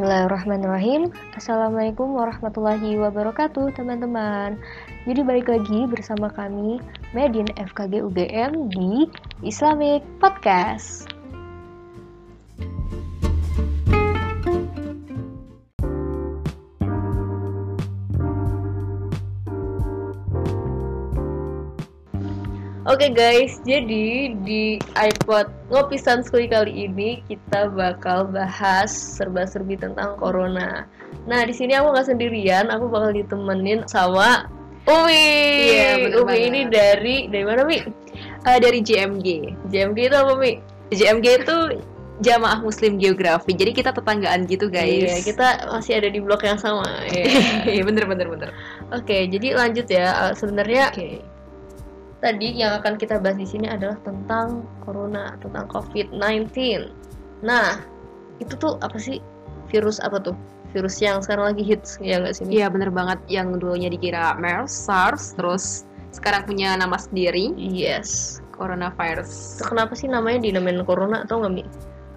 Bismillahirrahmanirrahim. Assalamualaikum warahmatullahi wabarakatuh teman-teman. Jadi balik lagi bersama kami Medin FKG UGM di Islamic Podcast Oke okay guys, jadi di iPod Ngopi Sanskui kali ini kita bakal bahas serba-serbi tentang corona. Nah, di sini aku nggak sendirian, aku bakal ditemenin sama Umi. Iya, Umi banget. ini dari dari mana, Mi? Eh, dari JMG. JMG itu apa, Mi? JMG itu Jamaah Muslim Geografi. Jadi kita tetanggaan gitu, guys. Iya, kita masih ada di blok yang sama. Iya. Iya, bener bener bener. Oke, jadi lanjut ya. Eh, Sebenarnya Oke. Tadi yang akan kita bahas di sini adalah tentang corona, tentang COVID-19. Nah, itu tuh apa sih? Virus apa tuh? Virus yang sekarang lagi hits ya nggak sih? Iya, bener banget. Yang dulunya dikira MERS, SARS, terus sekarang punya nama sendiri, Yes. coronavirus. Itu kenapa sih namanya dinamain corona atau nggak Mi?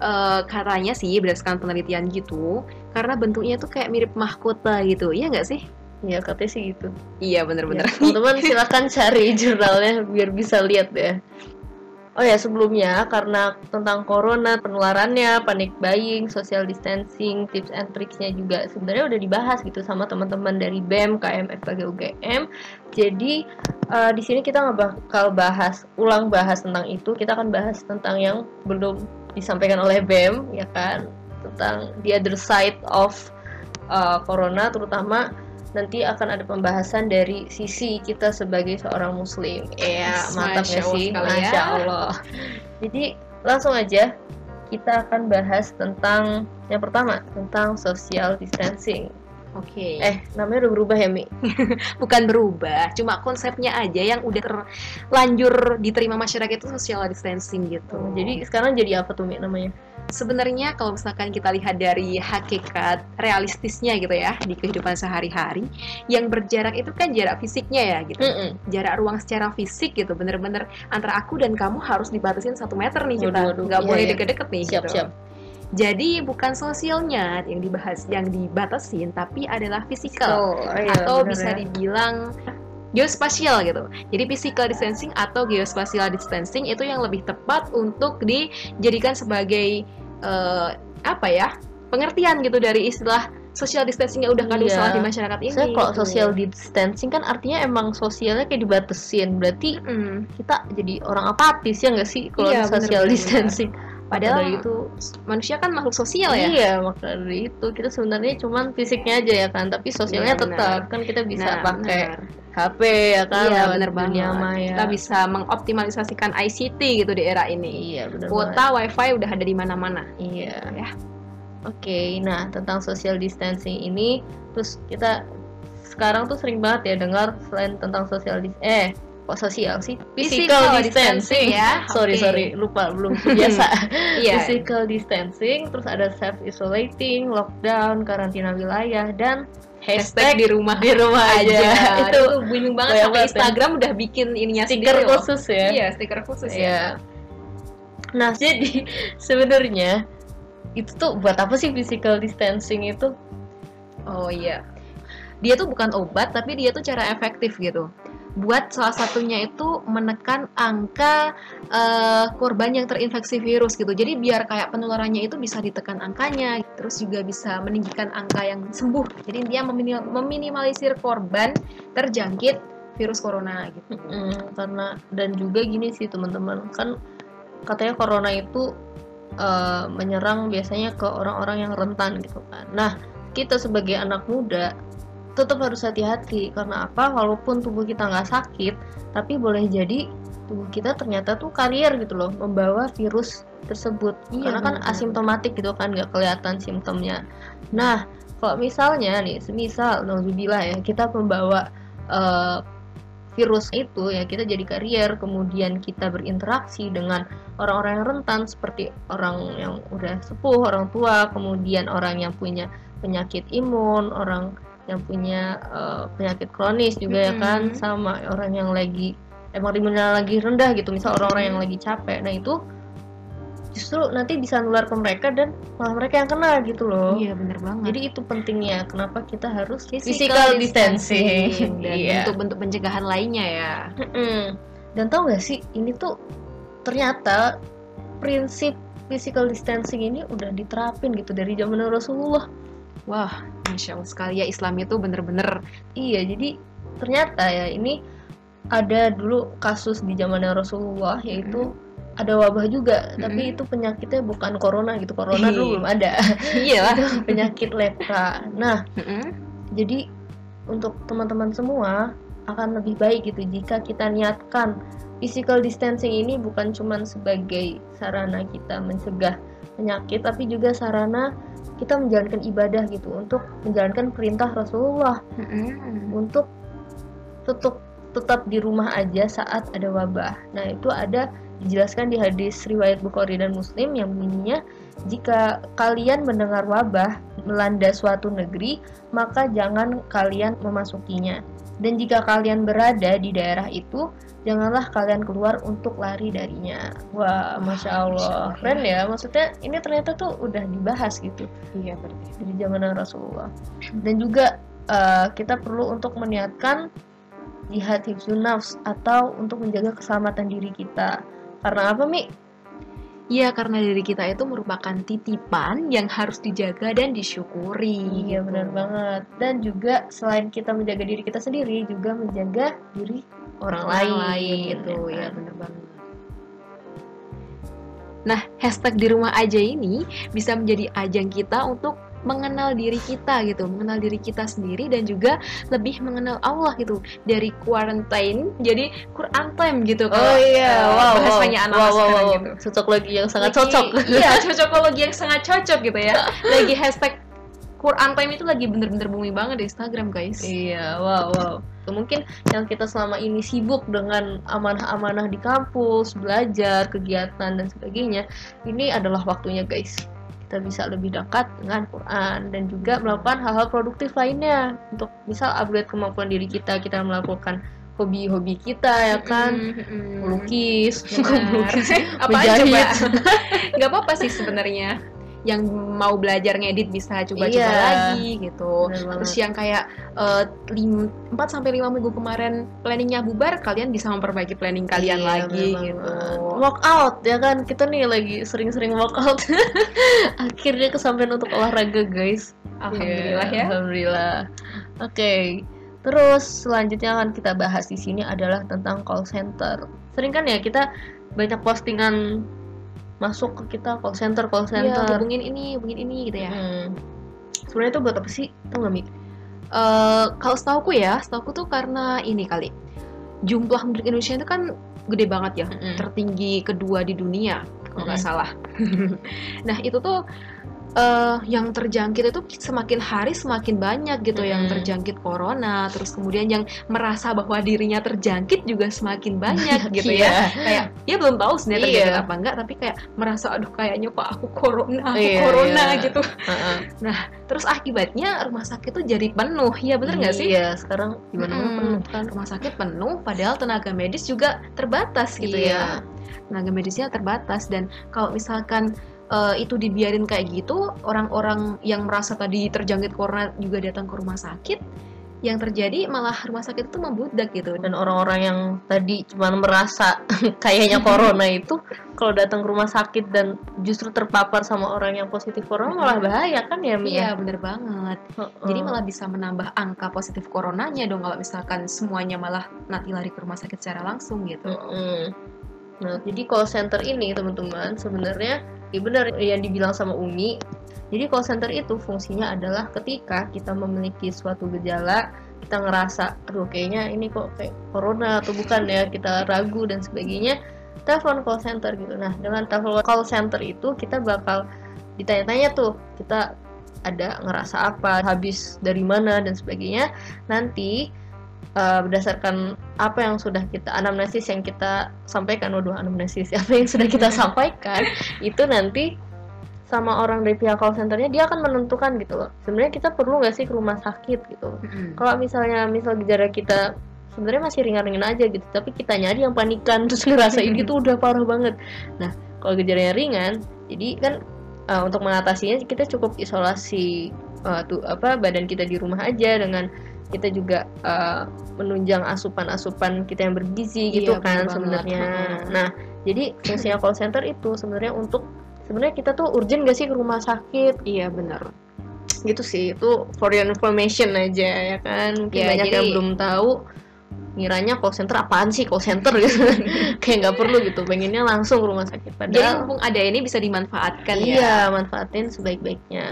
Eh, katanya sih berdasarkan penelitian gitu, karena bentuknya tuh kayak mirip mahkota gitu. Iya nggak sih? Ya katanya sih gitu. Iya, bener-bener. Ya, Teman-teman silahkan cari jurnalnya biar bisa lihat ya. Oh ya sebelumnya karena tentang corona penularannya, panic buying, social distancing, tips and tricksnya juga sebenarnya udah dibahas gitu sama teman-teman dari BEM, KM, FKG, UGM. Jadi eh, di sini kita nggak bakal bahas ulang bahas tentang itu, kita akan bahas tentang yang belum disampaikan oleh BEM ya kan tentang the other side of eh, corona terutama nanti akan ada pembahasan dari sisi kita sebagai seorang muslim. Ya, mantap Allah sih? ya. Masya Allah. Jadi langsung aja kita akan bahas tentang yang pertama tentang social distancing. Oke. Eh, namanya udah berubah ya, Mi? bukan berubah, cuma konsepnya aja yang udah terlanjur diterima masyarakat itu social distancing gitu. Jadi sekarang jadi apa tuh, Mi namanya? Sebenarnya kalau misalkan kita lihat dari hakikat realistisnya gitu ya di kehidupan sehari-hari, yang berjarak itu kan jarak fisiknya ya gitu. Mm-mm. Jarak ruang secara fisik gitu, bener-bener antara aku dan kamu harus dibatasin satu meter nih kita, nggak Iya, boleh iya. deket-deket nih. Siap, gitu. siap. Jadi bukan sosialnya yang dibahas, yang dibatasin, tapi adalah fisikal Oh, iya, atau bener bisa ya. dibilang geospasial gitu. Jadi physical distancing atau geospatial distancing itu yang lebih tepat untuk dijadikan sebagai eh, apa ya pengertian gitu dari istilah social distancing yang udah kadung Iya. salah di masyarakat ini. Saya kalau gitu. social distancing kan artinya emang sosialnya kayak dibatesin. Berarti Mm. kita jadi orang apatis ya nggak sih kalau Iya, social bener-bener. distancing? Padahal dari itu manusia kan makhluk sosial ya. Iya, maka dari itu kita sebenarnya cuman fisiknya aja ya kan, tapi sosialnya Iya, benar. tetap kan kita bisa Nah, pakai benar. HP ya kan, Iya dunia banget. maya. Kita bisa mengoptimalisasikan ICT gitu di era ini. Iya, benar banget. Kuota WiFi udah ada di mana-mana. Iya. Ya. Oke, nah tentang social distancing ini, terus kita sekarang tuh sering banget ya dengar selain tentang social dis eh kok sosial sih physical, distancing ya. sorry Oke. sorry lupa belum biasa Iya. physical distancing terus ada self isolating lockdown karantina wilayah dan Hashtag di rumah di rumah aja, itu itu bingung banget sampai ya. Instagram udah bikin ininya stiker sendiri loh. khusus ya Iya, stiker khusus ya. Iya. Nah, jadi sebenarnya itu tuh buat apa sih physical distancing itu? Oh iya. Dia tuh bukan obat tapi dia tuh cara efektif gitu. Buat salah satunya itu menekan angka eh, korban yang terinfeksi virus gitu. Jadi biar kayak penularannya itu bisa ditekan angkanya, terus juga bisa meninggikan angka yang sembuh. Jadi dia memini- meminimalisir korban terjangkit virus corona gitu. Mm, karena dan juga gini sih teman-teman kan katanya corona itu eh, menyerang biasanya ke orang-orang yang rentan gitu kan. Nah kita sebagai anak muda tetap harus hati-hati karena apa? Walaupun tubuh kita nggak sakit, tapi boleh jadi tubuh kita ternyata tuh karier gitu loh membawa virus tersebut Iya, karena kan benar-benar. asimptomatik gitu kan nggak kelihatan simptomnya. Nah kalau misalnya nih, semisal nauzubillah ya kita membawa eh, virus itu ya kita jadi karier kemudian kita berinteraksi dengan orang-orang yang rentan seperti orang yang udah sepuh orang tua kemudian orang yang punya penyakit imun orang yang punya eh, penyakit kronis juga ya kan sama orang yang lagi emang imunnya lagi rendah gitu misal orang-orang yang lagi capek nah itu justru nanti bisa nular ke mereka dan malah mereka yang kena gitu loh Iya bener banget. jadi itu pentingnya kenapa kita harus Physical physical, distancing, dan Iya. bentuk-bentuk pencegahan lainnya ya. Mm-mm. dan tau gak sih ini tuh ternyata prinsip physical distancing ini udah diterapin gitu dari zaman Rasulullah Wah, masya Allah sekali ya Islam itu bener-bener iya jadi ternyata ya ini ada dulu kasus di zamannya Rasulullah yaitu ada wabah juga tapi Mm-mm. itu penyakitnya bukan corona gitu corona Ih. dulu belum ada iya lah. penyakit lepra nah Mm-mm. Jadi untuk teman-teman semua akan lebih baik gitu jika kita niatkan physical distancing ini bukan cuma sebagai sarana kita mencegah penyakit tapi juga sarana kita menjalankan ibadah gitu untuk menjalankan perintah Rasulullah Mm-mm. untuk tetap tetap di rumah aja saat ada wabah. Nah, itu ada dijelaskan di hadis riwayat Bukhari dan Muslim yang bunyinya jika kalian mendengar wabah melanda suatu negeri, maka jangan kalian memasukinya. Dan jika kalian berada di daerah itu, janganlah kalian keluar untuk lari darinya. Wah, masya Allah, keren ya. Maksudnya ini ternyata tuh udah dibahas gitu Iya berarti. dari zaman Rasulullah. Dan juga eh, kita perlu untuk meniatkan jihad hifzun nafs atau untuk menjaga keselamatan diri kita. Karena apa, Mi? Iya karena diri kita itu merupakan titipan yang harus dijaga dan disyukuri. Iya, gitu. benar banget. Dan juga selain kita menjaga diri kita sendiri, juga menjaga diri orang, Orang lain, lain gitu ya. ya bener banget. Nah, hashtag di rumah aja ini bisa menjadi ajang kita untuk mengenal diri kita gitu, mengenal diri kita sendiri dan juga lebih mengenal Allah gitu. Dari quarantine jadi Quran time gitu Oh kalau, iya, eh, wow, bahasanya wow, anak wow, wow, sekarang wow. gitu. Cocokologi yang sangat Lagi- cocok. Iya, cocokologi yang sangat cocok gitu ya. Lagi hashtag Quran time itu lagi bener-bener booming banget di Instagram guys. Iya, wow, wow. Mungkin yang kita selama ini sibuk dengan amanah-amanah di kampus, belajar, kegiatan dan sebagainya, ini adalah waktunya guys. Kita bisa lebih dekat dengan Quran dan juga melakukan hal-hal produktif lainnya. Untuk misal upgrade kemampuan diri kita, kita melakukan hobi-hobi kita ya kan, melukis, Benar. melukis, apa aja menjahit. Nggak apa-apa sih sebenarnya yang mau belajar ngedit bisa coba-coba Iya. lagi gitu banget. terus yang kayak eh, 4 sampai 5 minggu kemarin planningnya bubar kalian bisa memperbaiki planning kalian Iya, lagi gitu banget. Workout ya kan kita nih lagi sering-sering workout. Akhirnya kesampaian untuk olahraga guys. alhamdulillah Iya, ya Alhamdulillah. Oke. Terus selanjutnya akan kita bahas di sini adalah tentang call center. Sering kan ya kita banyak postingan masuk ke kita call center call Iya, center. hubungin ini hubungin ini gitu ya Hmm. Sebenarnya itu buat apa sih? Tahu nggak Mi? Eh, kalau setauku ya setauku tuh karena ini kali jumlah penduduk Indonesia itu kan gede banget ya Mm-mm. tertinggi kedua di dunia kalau nggak Mm-mm. salah. nah itu tuh eh, yang terjangkit itu semakin hari semakin banyak gitu yang Mm-mm. terjangkit corona, terus kemudian yang merasa bahwa dirinya terjangkit juga semakin banyak gitu Iya. ya. Kayak dia belum tahu sebenarnya Iya. terjangkit apa enggak, tapi kayak merasa aduh kayaknya kok aku corona, aku Iya, corona iya. gitu. Heeh. Terus akibatnya rumah sakit tuh jadi penuh, ya bener nggak sih? Iya, sekarang gimana Mm-mm. penuh kan? rumah sakit penuh padahal tenaga medis juga terbatas gitu ya Iya. tenaga medisnya terbatas dan kalau misalkan eh, itu dibiarin kayak gitu orang-orang yang merasa tadi terjangkit corona juga datang ke rumah sakit yang terjadi malah rumah sakit itu membludak gitu dan orang-orang yang tadi cuma merasa kayaknya corona itu kalau datang ke rumah sakit dan justru terpapar sama orang yang positif corona malah bahaya kan ya Mi? iya bener banget Heeh. jadi malah bisa menambah angka positif coronanya dong kalau misalkan semuanya malah nanti lari ke rumah sakit secara langsung gitu Mm-mm. Nah, jadi call center ini teman-teman sebenarnya ya benar yang dibilang sama Umi. Jadi call center itu fungsinya adalah ketika kita memiliki suatu gejala, kita ngerasa, aduh kayaknya ini kok kayak corona atau bukan ya, kita ragu dan sebagainya, telepon call center gitu. Nah, dengan telepon call center itu kita bakal ditanya-tanya tuh, kita ada ngerasa apa, habis dari mana dan sebagainya. Nanti uh, berdasarkan apa yang sudah kita anamnesis yang kita sampaikan, waduh anamnesis apa yang sudah kita sampaikan itu nanti sama orang dari pihak call centernya dia akan menentukan gitu loh. Sebenarnya kita perlu nggak sih ke rumah sakit gitu. Mm-mm. Kalau misalnya misal gejala kita sebenarnya masih ringan-ringan aja gitu, tapi kita nyari yang panikan terus ngerasain gitu udah parah banget. Nah, kalau gejalanya ringan jadi kan uh, untuk mengatasinya kita cukup isolasi uh, tuh apa badan kita di rumah aja dengan kita juga uh, menunjang asupan-asupan kita yang bergizi Iya, gitu kan sebenarnya. Nah, jadi fungsinya call center itu sebenarnya untuk sebenarnya kita tuh urgent gak sih ke rumah sakit? Iya benar. gitu sih itu for your information aja ya kan? Mungkin Ya, banyak jadi- yang belum tahu ngiranya call center apaan sih call center gitu. Kayak nggak perlu gitu pengennya langsung ke rumah sakit. Jadi padahal mumpung ada ini bisa dimanfaatkan ya. iya manfaatin sebaik-baiknya.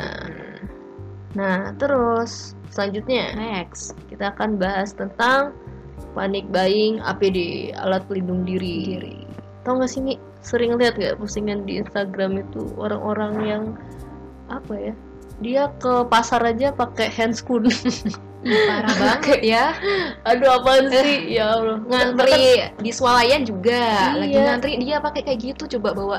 Nah terus selanjutnya Next. kita akan bahas tentang panic buying APD alat pelindung diri. Tahu nggak sih Mi? Sering lihat gak postingan di Instagram itu orang-orang yang apa ya? Dia ke pasar aja pakai handscoon. Parah banget ya. Aduh apaan sih? ya Allah. Ngantri di swalayan juga. Lagi Iya. ngantri dia pakai kayak gitu coba bawa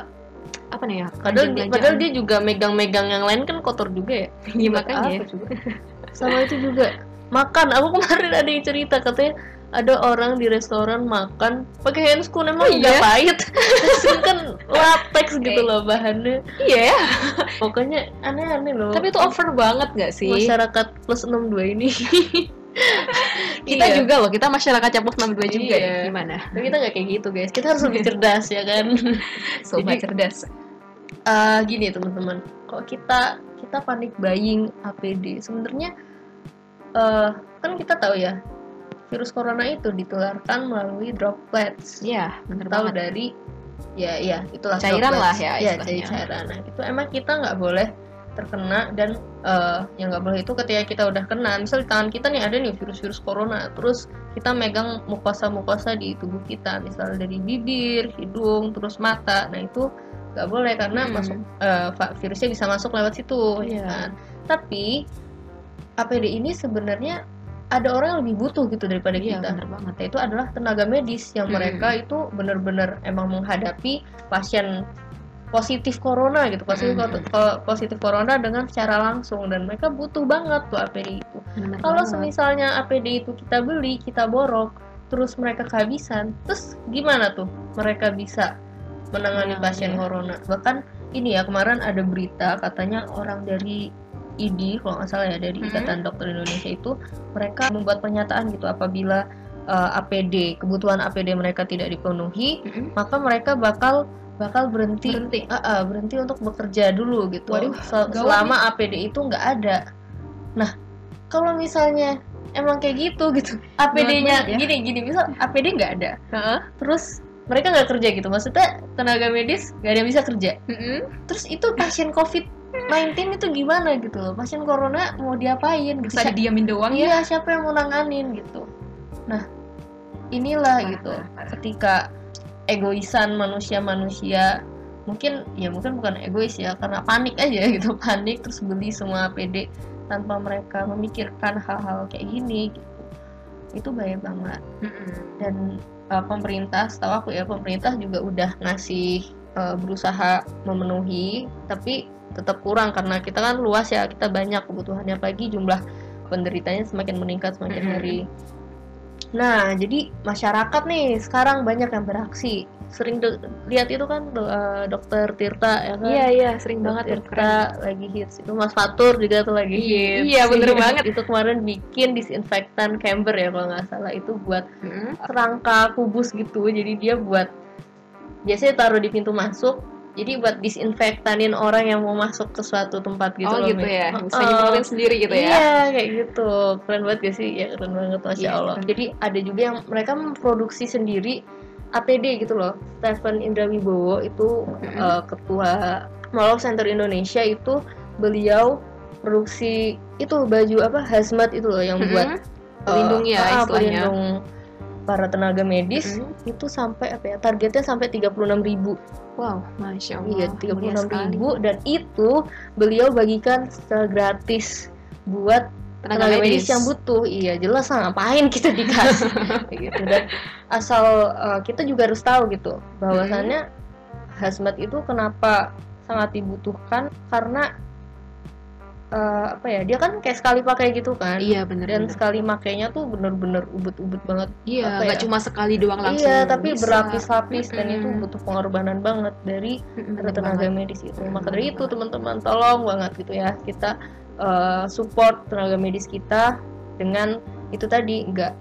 apa nih ya? Padahal, anjing padahal dia juga megang-megang yang lain kan kotor juga ya. Iya, makanya. apa coba? Sama itu juga makan. Aku kemarin ada yang cerita katanya ada orang di restoran makan pakai handscoon emang Oh, iya? pahit. handscoon kan latex gitu Eh. loh bahannya. Iya ya. Pokoknya aneh-aneh loh. Tapi itu over banget gak sih? masyarakat plus 62 ini. kita Iya. juga loh, kita masyarakat capuk 62 juga Iya. ya. Gimana? Tapi kita nggak kayak gitu guys. Kita harus lebih cerdas ya kan. Sobat Jadi- cerdas. Eh, gini teman-teman. Kalau kita kita panik buying APD sebenarnya eh kan kita tahu ya virus corona itu ditularkan melalui droplets. Iya, bener tahu banget. dari ya ya itulah Cairan droplets. lah ya ya dari cairan nah itu emang kita nggak boleh terkena dan eh, yang nggak boleh itu ketika kita udah kena misal di tangan kita nih ada nih virus-virus corona terus kita megang mukosa-mukosa di tubuh kita misal dari bibir hidung terus mata nah itu nggak boleh karena Hmm. masuk va- virusnya bisa masuk lewat situ ya Iya. kan tapi APD ini sebenarnya ada orang yang lebih butuh gitu daripada Iya, kita bener banget. Itu adalah tenaga medis yang Hmm. mereka itu benar-benar emang menghadapi pasien positif corona gitu, positif, Hmm. positif corona dengan secara langsung dan mereka butuh banget tuh APD itu. Bener Kalau semisalnya APD itu kita beli, kita borok, terus mereka kehabisan, terus gimana tuh mereka bisa menangani Menangani, pasien ya. corona? Bahkan ini ya kemarin ada berita katanya orang dari ID kalau nggak salah ya dari Hmm. Ikatan Dokter Indonesia itu mereka membuat pernyataan gitu apabila uh, APD kebutuhan APD mereka tidak dipenuhi Mm-mm. maka mereka bakal bakal berhenti Berhenti. Ah, ah, berhenti untuk bekerja dulu gitu Waduh, Se- gawat selama APD itu nggak ada nah kalau misalnya emang kayak gitu gitu APD-nya ya. gini gini misal APD nggak ada Heeh. terus mereka nggak kerja gitu maksudnya tenaga medis nggak ada yang bisa kerja Mm-mm. terus itu pasien COVID-19 itu gimana gitu loh pasien corona mau diapain gitu Bisa didiamin doang ya. Iya, siapa yang mau nanganin gitu. Nah, inilah Parah, gitu. parah, parah. Ketika egoisan manusia-manusia mungkin ya mungkin bukan egois ya karena panik aja gitu panik terus beli semua APD tanpa mereka memikirkan hal-hal kayak gini gitu itu bahaya banget Mm-mm. dan uh, pemerintah setahu aku ya pemerintah juga udah ngasih uh, berusaha memenuhi tapi tetap kurang karena kita kan luas ya kita banyak kebutuhannya pagi jumlah penderitanya semakin meningkat semakin Mm-mm. hari nah jadi masyarakat nih sekarang banyak yang beraksi sering lihat itu kan do- uh, dokter Tirta ya kan? Iya iya sering Dokter banget Tirta lagi hits. Itu Mas Fatur juga tuh lagi Iya, hits. iya, bener banget. itu kemarin bikin disinfektan camber ya kalau nggak salah. Itu buat Mm-mm. kerangka kubus gitu. Jadi dia buat biasanya taruh di pintu masuk. Jadi buat disinfektanin orang yang mau masuk ke suatu tempat gitu oh loh, gitu ya, bisa nyemprotin sendiri gitu ya. Iya kayak gitu. Keren banget gak sih? Ya keren banget masya Iya, Allah. keren. jadi ada juga yang mereka memproduksi sendiri APD gitu loh Stephen Indrawibowo itu Mm-mm. eh, ketua Mall Center Indonesia itu beliau produksi itu baju apa hazmat itu loh yang Mm-mm. buat Pelindung eh, ya, istilahnya. pelindung para tenaga medis Mm-mm. itu sampai apa ya targetnya sampai 36.000 ribu Wow, masya Allah. iya mulia 36.000 sekali. ribu dan itu beliau bagikan secara gratis buat tenaga, medis. yang butuh iya jelas lah ngapain kita dikasih gitu dan asal uh, kita juga harus tahu gitu bahwasannya hazmat itu kenapa sangat dibutuhkan karena eh, apa ya dia kan kayak sekali pakai gitu kan Iya bener dan bener. sekali makainya tuh bener-bener ubet-ubet banget Iya, nggak ya? cuma sekali doang langsung. iya tapi berlapis-lapis dan itu butuh pengorbanan banget dari bener tenaga banget. medis itu Hmm, maka dari itu teman-teman tolong banget gitu ya kita eh, support tenaga medis kita dengan itu tadi nggak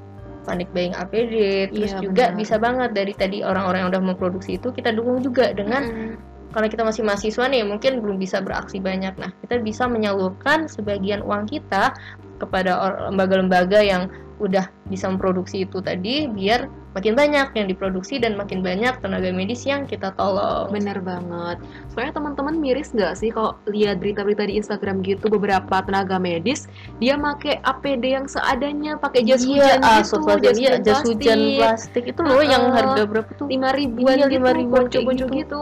panik buying APD terus Iya, juga benar. bisa banget dari tadi orang-orang yang udah memproduksi itu kita dukung juga dengan Mm-mm. karena kita masih mahasiswa nih mungkin belum bisa beraksi banyak nah kita bisa menyalurkan sebagian uang kita kepada lembaga-lembaga yang udah bisa memproduksi itu tadi biar makin banyak yang diproduksi dan makin banyak tenaga medis yang kita tolong Bener banget. Soalnya teman-teman miris nggak sih kalau lihat berita-berita di Instagram gitu beberapa tenaga medis dia make APD yang seadanya, pakai jas iya, hujan ah, gitu, jas hujan, jas hujan plastik itu loh yang Uh-uh. harga berapa tuh lima ribuan Iya, gitu, 5.000-an kayak ponco-ponco gitu. gitu.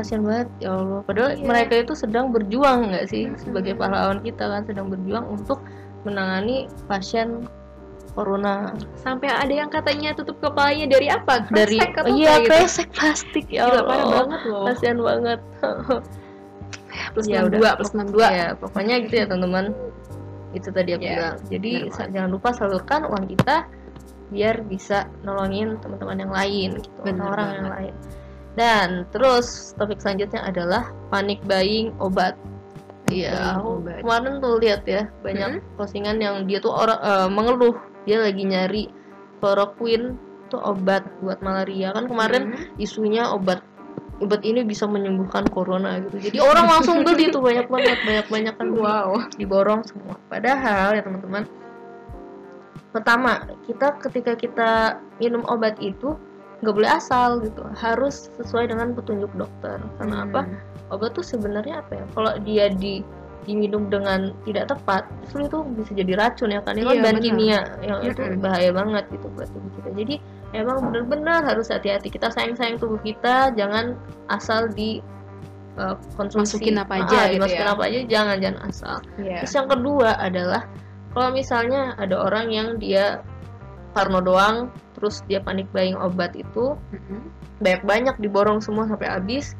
kasihan banget ya Allah padahal Iya. mereka itu sedang berjuang nggak sih sebagai pahlawan kita kan sedang berjuang untuk menangani pasien corona. Sampai ada yang katanya tutup kepalanya dari apa? dari Kresek atau iya gitu. kresek plastik. Ya Gila, parah banget loh. kasihan banget. Plus Ya 62, udah. plus 62. ya pokoknya gitu ya teman-teman. Itu tadi aku Ya, bilang. Jadi jangan lupa salurkan uang kita biar bisa nolongin teman-teman yang lain gitu Benar orang yang lain. Dan terus topik selanjutnya adalah panic buying obat. Iya, kemarin tuh lihat ya banyak postingan yang dia tuh orang eh, mengeluh dia lagi nyari chloroquine tuh obat buat malaria kan kemarin Hmm. isunya obat obat ini bisa menyembuhkan corona gitu jadi orang langsung beli tuh banyak banget banyak banyak kan. Wow. diborong semua padahal ya teman-teman pertama kita ketika kita minum obat itu nggak boleh asal gitu harus sesuai dengan petunjuk dokter karena Hmm. apa obat tuh sebenarnya apa ya kalau dia di diminum dengan tidak tepat justru itu bisa jadi racun ya kan ini kan Iya, bahan benar. kimia yang itu bahaya banget gitu buat tubuh kita jadi emang benar-benar harus hati-hati kita sayang-sayang tubuh kita jangan asal di uh, konsumsi Masukin apa aja Ah, gitu dimasukin ya. apa aja jangan jangan asal Iya. terus yang kedua adalah kalau misalnya ada orang yang dia parno doang terus dia panik buying obat itu Mm-mm. banyak banyak diborong semua sampai habis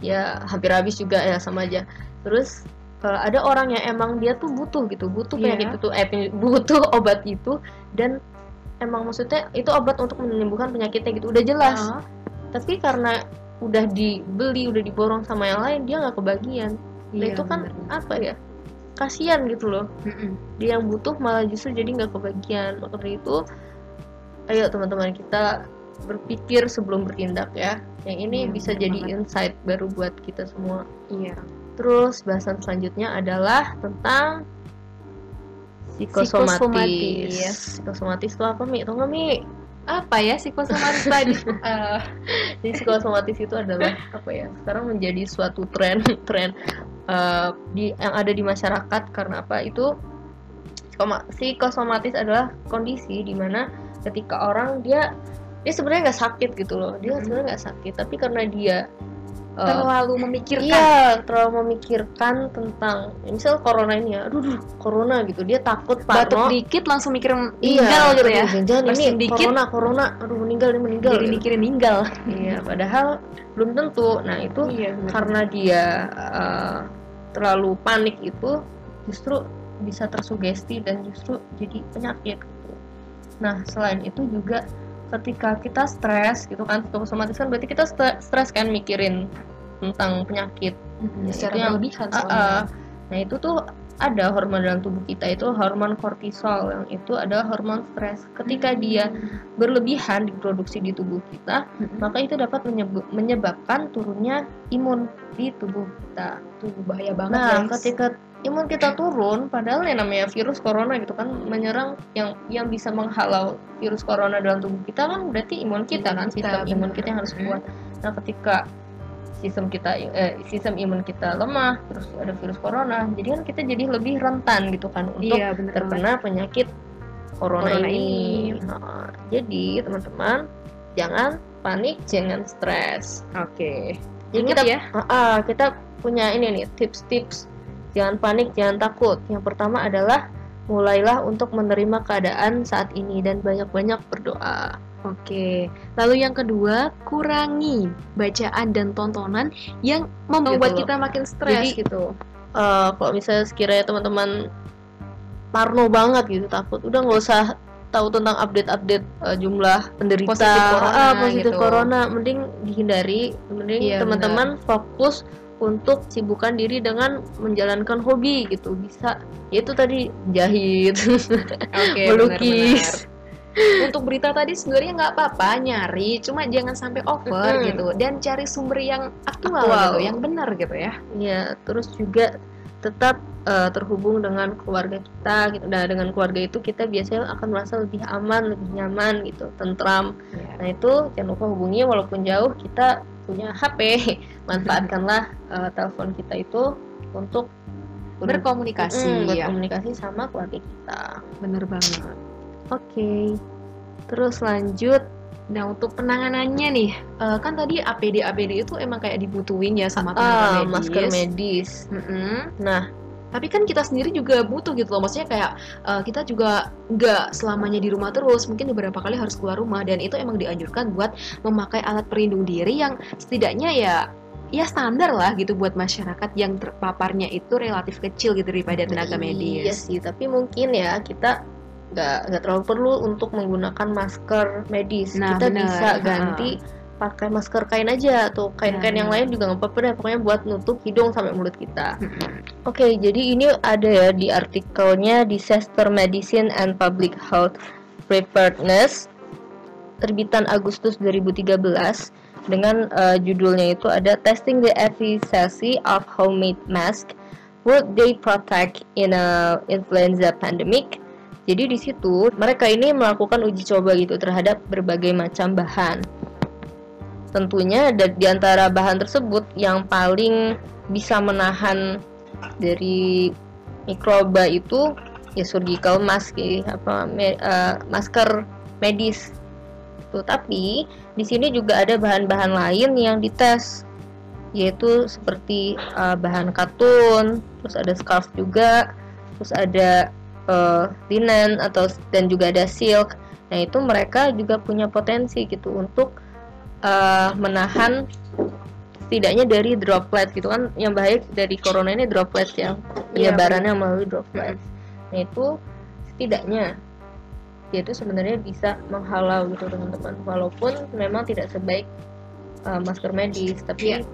ya hampir habis juga ya sama aja terus eh, ada orang yang emang dia tuh butuh gitu butuh Iya. penyakit itu eh butuh obat itu dan emang maksudnya itu obat untuk menyembuhkan penyakitnya gitu udah jelas Ah. tapi karena udah dibeli udah diborong sama yang lain dia nggak kebagian nah Iya, itu kan bener. apa ya kasihan gitu loh dia yang butuh malah justru jadi nggak kebagian maka dari itu ayo teman-teman kita berpikir sebelum bertindak ya yang ini Iya, bisa jadi banget. insight baru buat kita semua Iya. Terus bahasan selanjutnya adalah tentang psikosomatis. Psikosomatis. psikosomatis itu apa mi? Tau nggak mi? Apa ya psikosomatis tadi? Eh, jadi psikosomatis itu adalah apa ya sekarang menjadi suatu tren tren eh, di yang ada di masyarakat. Karena apa? Itu psikosomatis adalah kondisi di mana ketika orang dia dia sebenarnya nggak sakit gitu loh. Dia Mhm. sebenarnya nggak sakit. Tapi karena dia eh, terlalu memikirkan. Iya, terlalu memikirkan tentang misal corona ini ya, aduh, duh, corona gitu, dia takut Batuk parno. dikit langsung mikir Iya, meninggal gitu ya. aduh, jangan ini dikit. corona, corona, aduh meninggal, ini meninggal. Jadi gitu. mikirin meninggal. Iya, padahal belum tentu. Nah itu Iya, karena dia eh, terlalu panik itu justru bisa tersugesti dan justru jadi penyakit gitu. Nah selain itu juga ketika kita stres gitu kan psikosomatis kan berarti kita stre- stres kan mikirin tentang penyakit Ya, secara itu yang- berlebihan soalnya. ah. Nah itu tuh ada hormon dalam tubuh kita itu hormon kortisol yang itu adalah hormon stres. Ketika dia berlebihan diproduksi di tubuh kita, Mm-mm. maka itu dapat menyebab- menyebabkan turunnya imun di tubuh kita. tuh bahaya banget Nah, guys. ketika imun kita turun, padahal yang namanya virus corona gitu kan menyerang yang yang bisa menghalau virus corona dalam tubuh kita kan berarti imun kita kan Imun kita, sistem imun benar. kita yang harus Hmm. kuat. Nah, ketika sistem kita eh, sistem imun kita lemah, terus ada virus corona, jadi kan kita jadi lebih rentan gitu kan untuk iya bener banget. terkena penyakit corona, Corona ini. ini. Nah, jadi teman-teman jangan panik, jangan stres. Oke. Jadi Ingat kita ya. Ah, ah, kita punya ini nih tips-tips jangan panik, jangan takut. Yang pertama adalah mulailah untuk menerima keadaan saat ini dan banyak-banyak berdoa. Oke. Lalu yang kedua, kurangi bacaan dan tontonan yang membuat Gitu kita makin stres Jadi, gitu. eh, kalau misalnya sekiranya teman-teman parno banget gitu takut udah nggak usah tahu tentang update-update eh, jumlah penderita Positif corona ah, positif gitu. corona mending dihindari mending Iya, teman-teman fokus untuk sibukkan diri dengan menjalankan hobi gitu bisa yaitu tadi jahit Oke, melukis benar-benar. Untuk berita tadi sebenarnya nggak apa-apa nyari, cuma jangan sampai over Mm-mm. gitu dan cari sumber yang aktual, Aktual. gitu, yang benar gitu ya. ya terus juga tetap eh, terhubung dengan keluarga kita gitu nah dengan keluarga itu kita biasanya akan merasa lebih aman lebih nyaman gitu tentram Nah itu jangan lupa hubungi walaupun jauh kita punya HP manfaatkanlah eh, telepon kita itu untuk ber- Berkomunikasi, Mm, ya. berkomunikasi sama keluarga kita. Bener banget. Oke, terus lanjut. Nah untuk penanganannya nih, eh, kan tadi APD APD itu emang kayak dibutuhin ya sama tenaga Ah, medis. masker medis. Mm-mm. Nah, Tapi kan kita sendiri juga butuh gitu loh, maksudnya kayak eh, kita juga nggak selamanya di rumah terus, mungkin beberapa kali harus keluar rumah dan itu emang dianjurkan buat memakai alat pelindung diri yang setidaknya ya ya standar lah gitu buat masyarakat yang terpaparnya itu relatif kecil gitu daripada tenaga Iya medis. sih, tapi mungkin ya kita nggak nggak terlalu perlu untuk menggunakan masker medis. Nah, kita bener. bisa ganti pakai masker kain aja atau kain-kain Nah. yang lain juga nggak apa-apa deh. Pokoknya buat nutup hidung sampai mulut kita. Oke, jadi ini ada ya di artikelnya Disaster Medicine and Public Health Preparedness terbitan Agustus 2013 dengan eh, judulnya itu ada Testing the Efficacy of Homemade Mask Would they protect in a influenza pandemic? Jadi di situ mereka ini melakukan uji coba gitu terhadap berbagai macam bahan. Tentunya di antara bahan tersebut yang paling bisa menahan dari mikroba itu ya surgical mask ya, apa me- eh, masker medis. Tuh, tapi di sini juga ada bahan-bahan lain yang dites yaitu seperti eh, bahan katun, terus ada scarf juga, terus ada eh, linen atau dan juga ada silk. Nah, itu mereka juga punya potensi gitu untuk eh, menahan setidaknya dari droplet gitu kan yang bahaya dari corona ini droplet ya Iya, penyebarannya melalui droplet. Nah itu setidaknya dia itu sebenarnya bisa menghalau gitu teman-teman walaupun memang tidak sebaik uh, masker medis tapi Iya.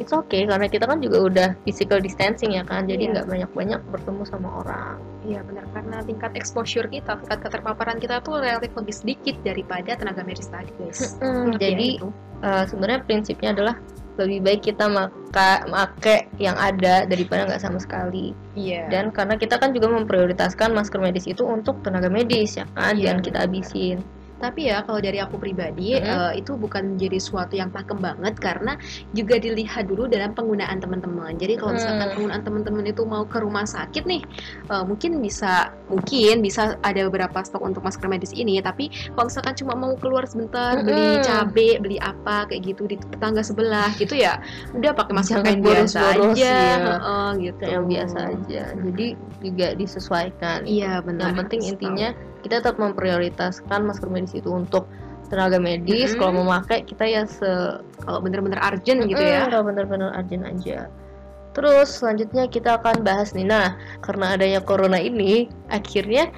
It's okay karena kita kan juga udah physical distancing ya kan jadi Iya. nggak banyak-banyak bertemu sama orang Iya benar karena tingkat exposure kita, tingkat keterpaparan kita tuh relatif lebih sedikit daripada tenaga medis tadi guys. Hmm, jadi itu. uh, sebenarnya prinsipnya adalah lebih baik kita maka make yang ada daripada nggak sama sekali iya. dan karena kita kan juga memprioritaskan masker medis itu untuk tenaga medis ya kan Iya, jangan kita habisin Tapi ya kalau dari aku pribadi Mhm. eh, itu bukan jadi suatu yang pakem banget karena juga dilihat dulu dalam penggunaan teman-teman. Jadi kalau misalkan Hmm. penggunaan teman-teman itu mau ke rumah sakit nih, eh, mungkin bisa mungkin bisa ada beberapa stok untuk masker medis ini. Tapi kalau misalkan cuma mau keluar sebentar beli Mhm. cabe, beli apa kayak gitu di tetangga sebelah gitu ya, udah pakai masker kain biasa boros-boros, aja, ya. heeh, gitu. yang biasa aja jadi juga disesuaikan Iya benar. yang penting intinya kita tetap memprioritaskan masker medis itu untuk tenaga medis Mm-mm. kalau mau pakai kita ya se kalau bener-bener urgent gitu ya. kalau benar-benar urgent aja terus selanjutnya kita akan bahas nih nah karena adanya corona ini akhirnya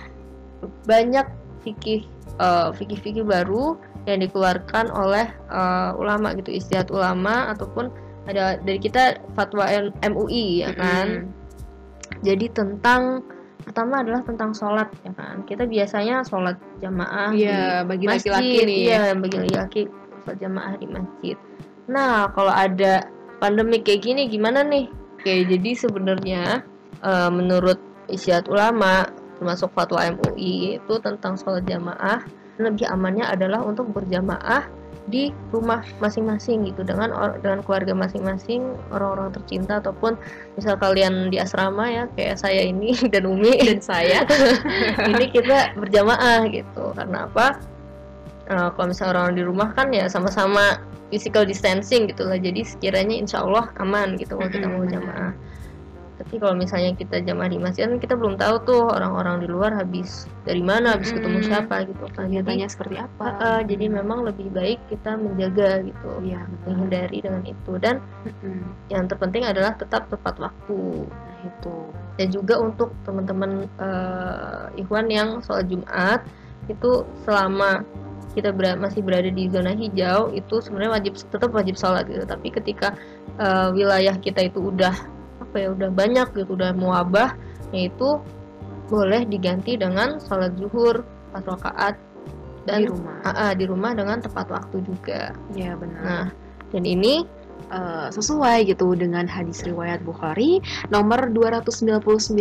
banyak fikih eh, fikih-fikih baru yang dikeluarkan oleh eh, ulama gitu istiadat ulama ataupun ada dari kita fatwa MUI ya kan Mm-mm. jadi tentang pertama adalah tentang sholat ya kan? Kita biasanya sholat jamaah Iya, di bagi masjid, laki-laki nih. iya bagi laki-laki sholat jamaah di masjid. Nah kalau ada pandemi kayak gini gimana nih? Oke jadi sebenarnya eh, menurut istiadat ulama termasuk fatwa MUI itu tentang sholat jamaah lebih amannya adalah untuk berjamaah di rumah masing-masing gitu dengan or- dengan keluarga masing-masing orang-orang tercinta ataupun misal kalian di asrama ya kayak saya ini dan Umi. Dan saya. Ini kita berjamaah gitu. Karena apa? Eh, kalau misalnya orang di rumah kan ya sama-sama physical distancing gitu lah. Jadi sekiranya insya Allah aman gitu kalau kita mau jamaah Tapi kalau misalnya kita jamaah di masjid kan kita belum tahu tuh orang-orang di luar habis dari mana, habis ketemu Mm-mm. siapa gitu kan. Jadi, Kegiatannya seperti apa? uh, uh, jadi memang lebih baik kita menjaga gitu, betul. menghindari dengan itu. Dan Mm-mm. yang terpenting adalah tetap tepat waktu. Nah, itu. Dan juga untuk teman-teman uh, ikhwan yang sholat Jumat itu selama kita ber- masih berada di zona hijau itu sebenarnya wajib tetap wajib sholat gitu tapi ketika uh, wilayah kita itu udah apa ya udah banyak gitu udah muabah yaitu boleh diganti dengan sholat zuhur empat rakaat dan di rumah. Ah, ah, di rumah dengan tepat waktu juga Iya, benar. nah dan ini eh, sesuai gitu dengan hadis riwayat Bukhari nomor 299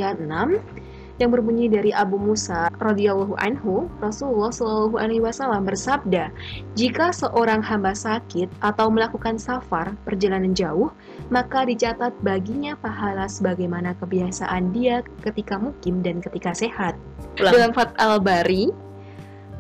yang berbunyi dari Abu Musa radhiyallahu anhu Rasulullah shallallahu alaihi wasallam bersabda jika seorang hamba sakit atau melakukan safar perjalanan jauh maka dicatat baginya pahala sebagaimana kebiasaan dia ketika mukim dan ketika sehat. Ulang. dalam Fat al-Bari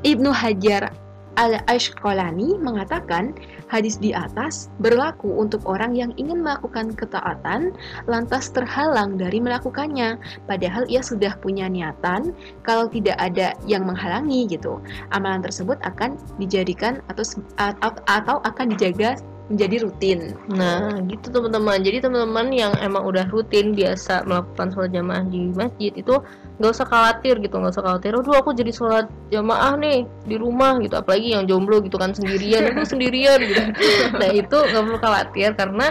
Ibnu Hajar Al-Ashqalani mengatakan hadis di atas berlaku untuk orang yang ingin melakukan ketaatan lantas terhalang dari melakukannya. Padahal ia sudah punya niatan kalau tidak ada yang menghalangi gitu. Amalan tersebut akan dijadikan atau atau, atau akan dijaga menjadi rutin Nah, gitu teman-teman. Jadi teman-teman yang emang udah rutin biasa melakukan sholat jamaah di masjid itu nggak usah khawatir gitu, nggak usah khawatir. Aduh, aku jadi sholat jamaah nih di rumah gitu. Apalagi yang jomblo gitu kan sendirian, aku sendirian gitu. Nah, itu nggak perlu khawatir karena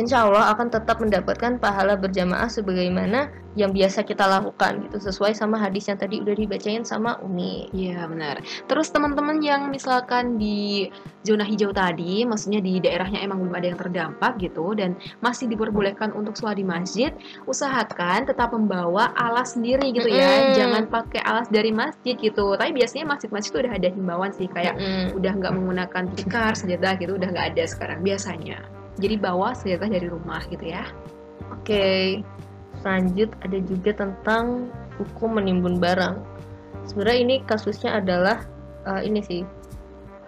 insya Allah akan tetap mendapatkan pahala berjamaah sebagaimana yang biasa kita lakukan gitu sesuai sama hadis yang tadi udah dibacain sama Umi. Iya benar. Terus teman-teman yang misalkan di zona hijau tadi, maksudnya di daerahnya emang belum ada yang terdampak gitu dan masih diperbolehkan untuk sholat di masjid, usahakan tetap membawa alas sendiri gitu ya. Mm-mm. Jangan pakai alas dari masjid gitu. Tapi biasanya masjid-masjid tuh udah ada himbauan sih kayak Mm-mm. udah nggak menggunakan tikar, senjata gitu udah nggak ada sekarang biasanya. Jadi bawa senjata dari rumah gitu ya. Oke, lanjut ada juga tentang hukum menimbun barang. Sebenarnya ini kasusnya adalah eh, ini sih.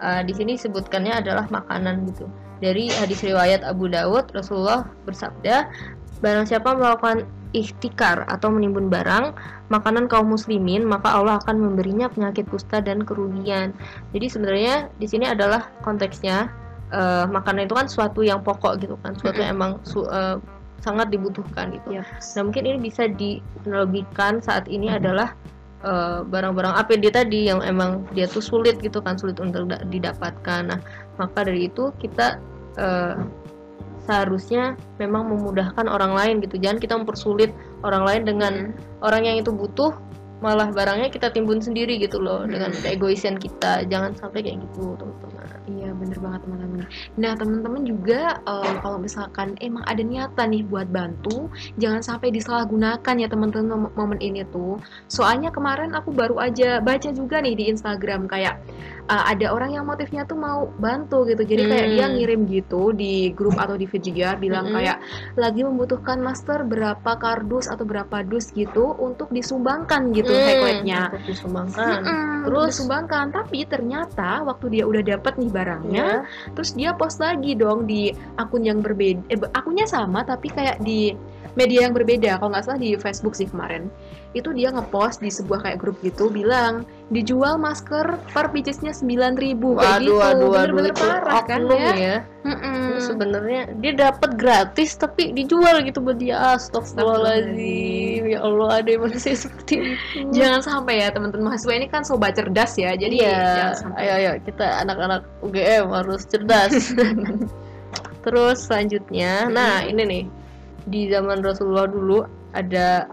Eh, di sini sebutkannya adalah makanan gitu. Dari hadis riwayat Abu Dawud, Rasulullah bersabda, barang siapa melakukan ikhtikar atau menimbun barang makanan kaum muslimin, maka Allah akan memberinya penyakit kusta dan kerugian. Jadi sebenarnya di sini adalah konteksnya eh, makanan itu kan suatu yang pokok gitu kan, suatu yang emang su- eh, sangat dibutuhkan gitu. Iya. Nah mungkin ini bisa dianalogikan saat ini adalah eh, barang-barang APD tadi yang emang dia tuh sulit gitu kan sulit untuk da- didapatkan. Nah maka dari itu kita eh, seharusnya memang memudahkan orang lain gitu. Jangan kita mempersulit orang lain dengan orang yang itu butuh malah barangnya kita timbun sendiri gitu loh dengan Hmm. keegoisan kita. Jangan sampai kayak gitu teman-teman. Iya bener banget teman-teman. Nah teman-teman juga eh, kalau misalkan emang ada niatan nih buat bantu, jangan sampai disalahgunakan ya teman-teman mom- momen ini tuh. Soalnya kemarin aku baru aja baca juga nih di Instagram kayak eh, ada orang yang motifnya tuh mau bantu gitu. Jadi kayak Hmm. dia ngirim gitu di grup atau di VGR bilang Hmm. kayak lagi membutuhkan master berapa kardus atau berapa dus gitu untuk disumbangkan gitu Hmm, hekletnya. untuk disumbangkan. Mm-mm, Terus? disumbangkan tapi ternyata waktu dia udah dapat nih barangnya Ya. terus dia post lagi dong di akun yang berbeda eh, akunnya sama tapi kayak di media yang berbeda kalau nggak salah di Facebook sih kemarin itu dia ngepost di sebuah kayak grup gitu bilang dijual masker per piecesnya 9000 kayak gitu bener-bener itu parah kan ya ya. Mm-mm. Itu sebenarnya dia dapat gratis tapi dijual gitu buat dia astagfirullahaladzim ya Allah ada yang manusia seperti itu. Jangan sampai ya teman-teman mahasiswa ini kan sobat cerdas ya jadi iya jangan sampai. ayo ayo kita anak-anak UGM harus cerdas. Terus selanjutnya nah ini nih. Di zaman Rasulullah dulu ada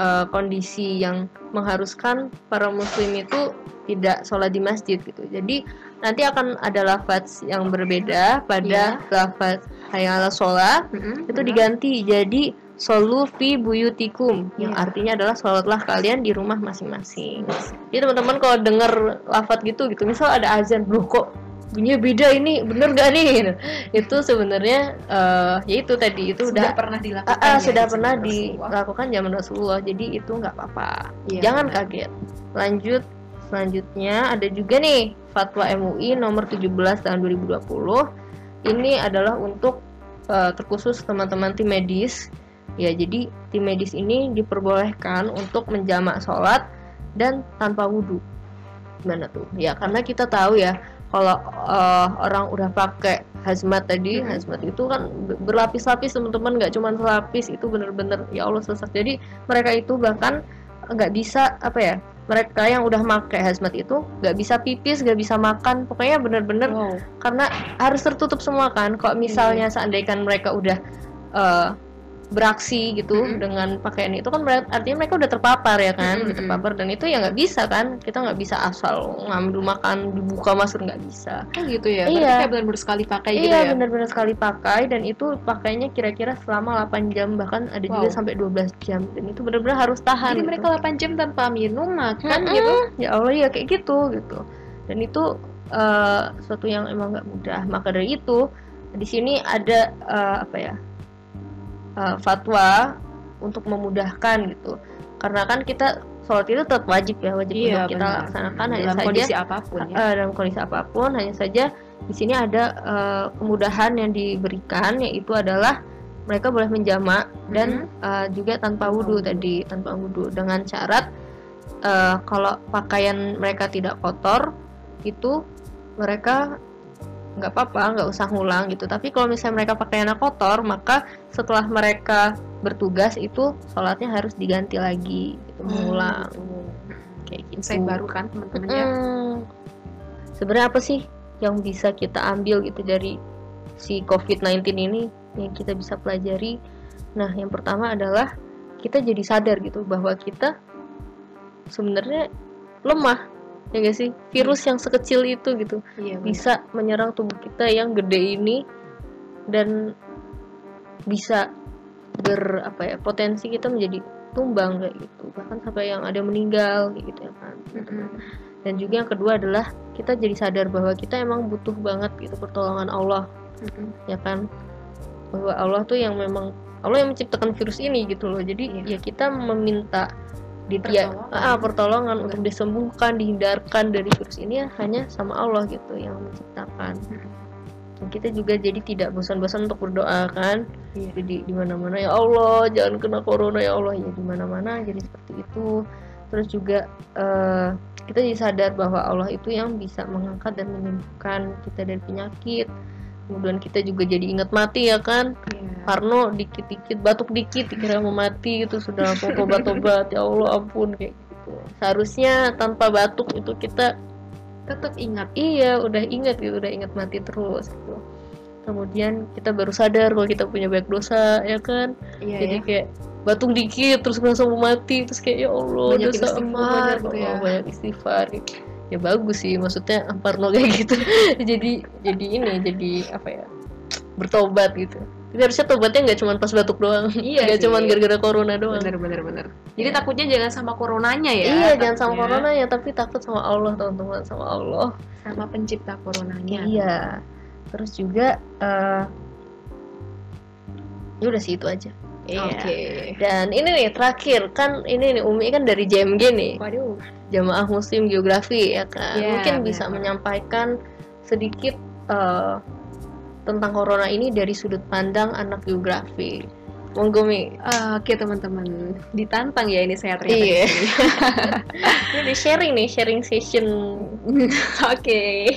eh, kondisi yang mengharuskan para muslim itu tidak sholat di masjid gitu. Jadi nanti akan ada lafaz yang berbeda pada lafaz hayya ala sholat. Mm-mm, itu benar. diganti jadi solu fi buyutikum yang Iya. artinya adalah sholatlah kalian di rumah masing-masing. Jadi teman-teman kalau dengar lafat gitu gitu, misal ada azan, loh kok bunyinya beda ini, bener gak nih? Itu sebenarnya eh ya itu tadi itu sudah udah pernah dilakukan Ah, ah, ya sudah pernah Rasulullah. dilakukan zaman Rasulullah, jadi itu nggak apa-apa. Iya, Jangan benar. kaget. Lanjut selanjutnya ada juga nih fatwa MUI nomor 17 tahun 2020. Ini adalah untuk eh, terkhusus teman-teman tim medis Ya, jadi tim medis ini diperbolehkan untuk menjamak sholat dan tanpa wudhu. Gimana tuh? Ya, karena kita tahu ya, kalau uh, orang udah pakai hazmat tadi, Mhm. hazmat itu kan ber- berlapis-lapis teman-teman, nggak cuma selapis, itu bener-bener ya Allah sesak. Jadi mereka itu bahkan nggak bisa apa ya? Mereka yang udah pakai hazmat itu nggak bisa pipis, nggak bisa makan, pokoknya bener-bener Wow. karena harus tertutup semua kan. Kalau misalnya seandainya mereka udah eh, beraksi gitu Mm-mm. dengan pakaian itu kan berat- artinya mereka udah terpapar ya kan, udah Mm-mm. terpapar dan itu ya nggak bisa kan. Kita nggak bisa asal ngambil makan dibuka masuk nggak bisa. Oh gitu ya. Berarti Iya. kayak benar-benar sekali pakai gitu iya ya. benar-benar sekali pakai dan itu pakainya kira-kira selama 8 jam bahkan ada juga Wow. sampai 12 jam dan itu benar-benar harus tahan. Jadi gitu. mereka 8 jam tanpa minum, makan Mm-mm. gitu. ya Allah ya kayak gitu gitu dan itu eh, suatu yang emang nggak mudah maka dari itu di sini ada eh, apa ya eh, fatwa untuk memudahkan gitu. Karena kan kita sholat itu tetap wajib ya wajib Iya, untuk kita benar. laksanakan. Hanya Dalam saja kondisi apa pun ya. eh, dalam kondisi apa pun hanya saja di sini ada eh, kemudahan yang diberikan yaitu adalah mereka boleh menjamak dan eh, juga tanpa wudhu tadi tanpa wudhu dengan syarat eh, kalau pakaian mereka tidak kotor itu mereka nggak apa-apa nggak usah ngulang gitu tapi kalau misalnya mereka pakaiannya kotor maka setelah mereka bertugas itu sholatnya harus diganti lagi gitu, mengulang kayak gitu Insight baru kan teman-teman ya. Mm. Sebenarnya apa sih yang bisa kita ambil gitu dari si COVID-19 ini yang kita bisa pelajari? Nah, yang pertama adalah kita jadi sadar gitu bahwa kita sebenarnya lemah. Ya gak sih? Virus yang sekecil itu gitu Iya. bisa menyerang tubuh kita yang gede ini dan bisa ber apa ya potensi kita menjadi tumbang kayak gitu bahkan sampai yang ada meninggal kayak gitu ya kan Mm-mm. dan juga yang kedua adalah kita jadi sadar bahwa kita emang butuh banget gitu pertolongan Allah Mm-mm. ya kan bahwa Allah tuh yang memang Allah yang menciptakan virus ini gitu loh jadi Iya. ya kita meminta di Pertolongan. ah, pertolongan untuk disembuhkan dihindarkan dari virus ini ya hanya sama Allah gitu yang menciptakan. Dan kita juga jadi tidak bosan-bosan untuk berdoa kan? Iya. jadi di mana-mana ya Allah jangan kena corona ya Allah. Ya di mana-mana jadi seperti itu. Terus juga eh, kita jadi sadar bahwa Allah itu yang bisa mengangkat dan menyembuhkan kita dari penyakit kemudian kita juga jadi ingat mati ya kan Iya. Parno dikit-dikit batuk dikit dikira mau mati itu sudah langsung tobat-tobat ya Allah ampun kayak gitu seharusnya tanpa batuk itu kita Tetap ingat. iya udah ingat gitu udah ingat mati terus gitu kemudian kita baru sadar kalau kita punya banyak dosa ya kan Iya jadi ya. kayak batuk dikit terus langsung mau mati terus kayak ya Allah Banyak dosa aku istighfar banyak gitu ya. ya. banyak istighfar ya bagus sih maksudnya Parno kayak gitu jadi jadi ini jadi apa ya bertobat gitu tapi harusnya tobatnya nggak cuma pas batuk doang Iya nggak cuma gara-gara corona doang Bener bener bener. Jadi Iya. takutnya jangan sama coronanya ya. iya jangan sama takutnya. corona ya tapi takut sama Allah teman-teman sama Allah Sama pencipta coronanya. Iya. Terus juga eh ya udah sih itu aja. Iya. Oke. Dan ini nih terakhir kan ini nih Umi kan dari JMG nih, Waduh. Jamaah Muslim Geografi ya kan. Iya, Mungkin bisa benar. menyampaikan sedikit eh, tentang corona ini dari sudut pandang anak geografi. Monggo Mi. Ah, Oke teman-teman, ditantang ya ini saya ternyata. Iya. Ini di sharing nih, sharing session. Oke.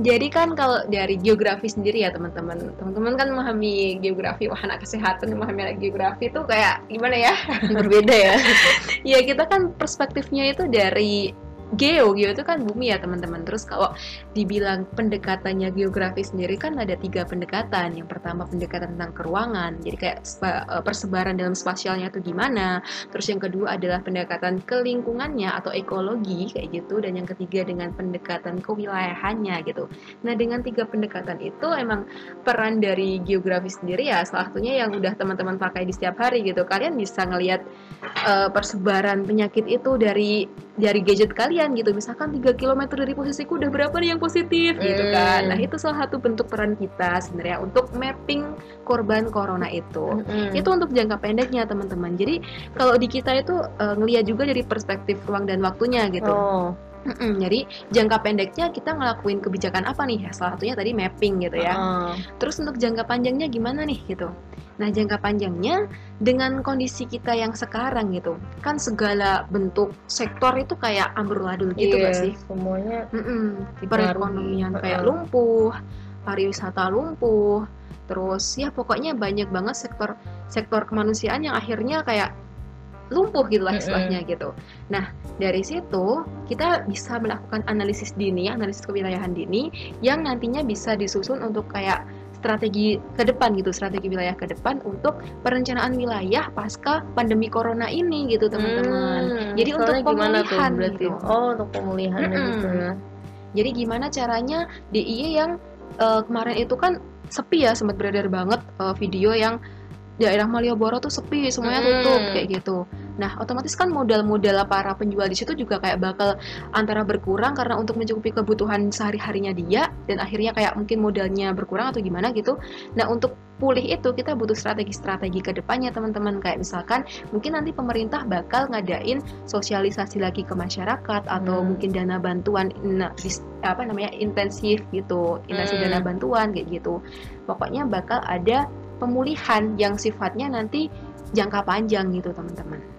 Jadi kan kalau dari geografi sendiri ya teman-teman, teman-teman kan memahami geografi, wah anak kesehatan memahami geografi itu kayak gimana ya? Berbeda ya. ya kita kan perspektifnya itu dari geo, geo itu kan bumi ya teman-teman. Terus kalau dibilang pendekatannya geografi sendiri kan ada tiga pendekatan. Yang pertama pendekatan tentang keruangan, jadi kayak eh, persebaran dalam spasialnya itu gimana. Terus yang kedua adalah pendekatan ke lingkungannya atau ekologi kayak gitu. Dan yang ketiga dengan pendekatan kewilayahannya gitu. Nah dengan tiga pendekatan itu emang peran dari geografi sendiri ya salah satunya yang udah teman-teman pakai di setiap hari gitu. Kalian bisa ngelihat eh, persebaran penyakit itu dari dari gadget kalian gitu. Misalkan 3 km dari posisiku udah berapa nih yang positif gitu kan. Hmm. nah itu salah satu bentuk peran kita sebenarnya untuk mapping korban corona itu. Mm-mm. itu untuk jangka pendeknya teman-teman. Jadi kalau di kita itu eh, ngelihat juga dari perspektif ruang dan waktunya gitu. Oh, Mm-mm, jadi jangka pendeknya kita ngelakuin kebijakan apa nih? Ya, salah satunya tadi mapping gitu ya. Heeh. Terus untuk jangka panjangnya gimana nih gitu? Nah jangka panjangnya dengan kondisi kita yang sekarang gitu, kan segala bentuk sektor itu kayak amburadul gitu Iya, gak sih? Semuanya Mm-mm, dipengaruhi. perekonomian kayak Heeh. lumpuh, pariwisata lumpuh, terus ya pokoknya banyak banget sektor sektor kemanusiaan yang akhirnya kayak lumpuh gitu lah Mm-mm. istilahnya gitu. Nah dari situ kita bisa melakukan analisis dini, analisis kewilayahan dini yang nantinya bisa disusun untuk kayak strategi ke depan gitu, strategi wilayah ke depan untuk perencanaan wilayah pasca pandemi corona ini gitu teman-teman. Hmm, Jadi untuk tuh pemulihan berarti? gitu. Oh, untuk pemulihannya Mm-mm. gitu ya. Jadi gimana caranya DIY yang eh, kemarin itu kan sepi ya sempat beredar banget eh, video yang daerah Malioboro tuh sepi semuanya Hmm. tutup kayak gitu. Nah otomatis kan modal-modal para penjual di situ juga kayak bakal antara berkurang karena untuk mencukupi kebutuhan sehari harinya dia dan akhirnya kayak mungkin modalnya berkurang atau gimana gitu. Nah untuk pulih itu kita butuh strategi-strategi ke depannya teman-teman kayak misalkan mungkin nanti pemerintah bakal ngadain sosialisasi lagi ke masyarakat atau Hmm. mungkin dana bantuan nah, apa namanya intensif gitu intensif Hmm. dana bantuan kayak gitu pokoknya bakal ada pemulihan yang sifatnya nanti jangka panjang gitu teman-teman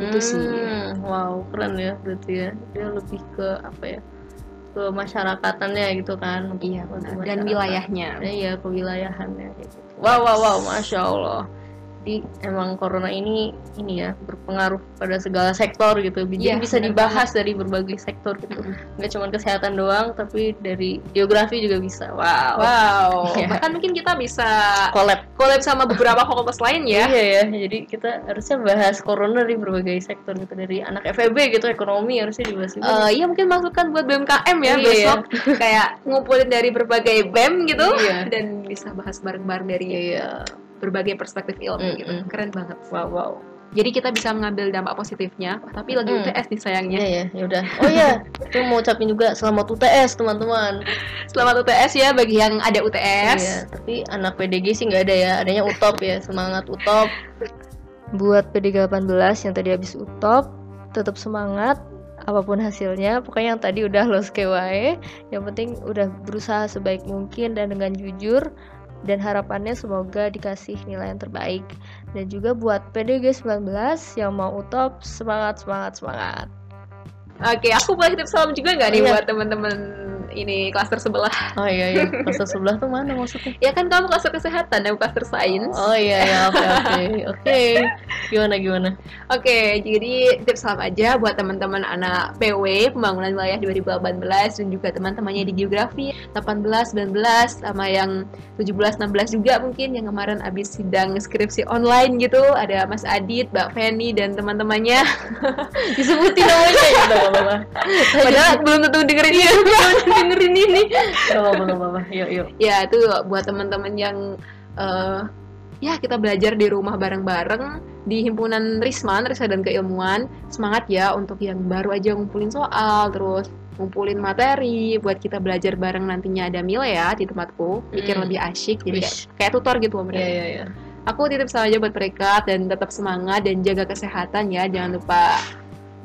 itu sih Hmm, Wow, keren ya berarti ya. Dia lebih ke apa ya? Ke masyarakatannya gitu kan. iya benar dan wilayahnya Iya, kewilayahannya kayak gitu. Wow, wow, wow, masya Allah. Jadi emang corona ini ini ya berpengaruh pada segala sektor gitu. Jadi Iya, bisa dibahas dari berbagai sektor gitu. Nggak cuma kesehatan doang, tapi dari geografi juga bisa. Wow. wow Iya. bahkan mungkin kita bisa Collab. collab sama beberapa fakultas lain ya Iya ya, jadi kita harusnya bahas corona dari berbagai sektor gitu dari anak FEB gitu ekonomi harusnya dibahas juga. Eh, iya mungkin masukan buat BMKM ya Iya, besok kayak ngumpulin dari berbagai BEM gitu Iya. dan bisa bahas bareng-bareng dari Iya. Berbagai perspektif ilmu gitu Mm-mm. keren banget Wow wow. jadi kita bisa mengambil dampak positifnya Wah, tapi lagi Mm. UTS nih sayangnya Iya ya, ya udah. Oh iya, itu mau ucapin juga selamat UTS teman-teman. selamat UTS ya bagi yang ada UTS Iya, tapi anak PDG sih nggak ada ya, adanya UTOP ya, semangat UTOP. Buat PDG 18 yang tadi habis UTOP, tetap semangat apa pun hasilnya. Pokoknya yang tadi udah los KWE, yang penting udah berusaha sebaik mungkin dan dengan jujur dan harapannya semoga dikasih nilai yang terbaik. Dan juga buat PDG 19 yang mau UTOP, semangat semangat semangat. Oke, aku boleh titip salam juga nggak nih Iya. buat teman-teman ini klaster sebelah? Oh iya iya, kelas sebelah tuh mana maksudnya? Ya kan kamu klaster kesehatan dan klaster sains. Oh iya ya, oke oke. Oke. Gimana gimana? Oke, jadi titip salam aja buat teman-teman anak PW Pembangunan Wilayah 2018 dan juga teman-temannya di Geografi 18, 19 sama yang 17, 16 juga mungkin yang kemarin abis sidang skripsi online gitu. Ada Mas Adit, Mbak Feni dan teman-temannya. Disebutin namanya ya, apa-apa. Padahal belum tentu dengerin Iya, ini. Dengerin ini. Apa-apa. Yuk, yuk. ya itu buat teman-teman yang eh, ya kita belajar di rumah bareng-bareng di himpunan Risman Risa dan Keilmuan semangat ya untuk yang baru aja ngumpulin soal terus ngumpulin materi buat kita belajar bareng nantinya ada Mila ya di tempatku pikir Hmm. lebih asyik jadi kayak, kayak tutor gitu loh Iya, bener. iya, iya. aku titip salam aja buat mereka dan tetap semangat dan jaga kesehatan ya jangan lupa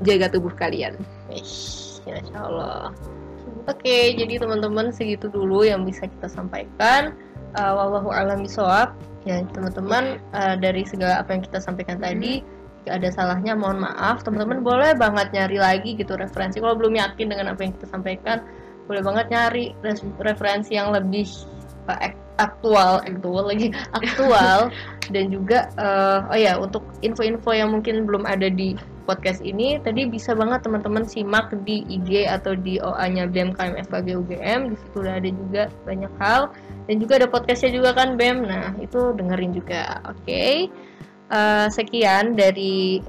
jaga tubuh kalian Wish, ya insya Allah. Oke, jadi teman-teman segitu dulu yang bisa kita sampaikan. Uh, wallahu a'lam. Ya, teman-teman uh, dari segala apa yang kita sampaikan tadi, jika ada salahnya mohon maaf. Teman-teman boleh banget nyari lagi gitu referensi. Kalau belum yakin dengan apa yang kita sampaikan, boleh banget nyari referensi yang lebih uh, ak- aktual, aktual lagi aktual dan juga eh, oh ya untuk info-info yang mungkin belum ada di podcast ini tadi bisa banget teman-teman simak di IG atau di OA-nya BEM FKG UGM di situ udah ada juga banyak hal. Dan juga ada podcastnya juga kan BEM? Nah itu dengerin juga. Oke. Eh, sekian dari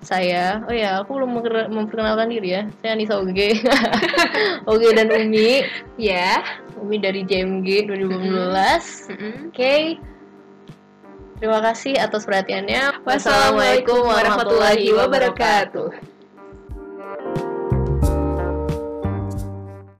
saya. Oh ya aku belum memper- memperkenalkan diri ya. Saya Anissa Oge Oge dan Umi. Ya Umi dari JMG 2015 Mm-mm. Oke. Terima kasih atas perhatiannya. Wassalamualaikum warahmatullahi wabarakatuh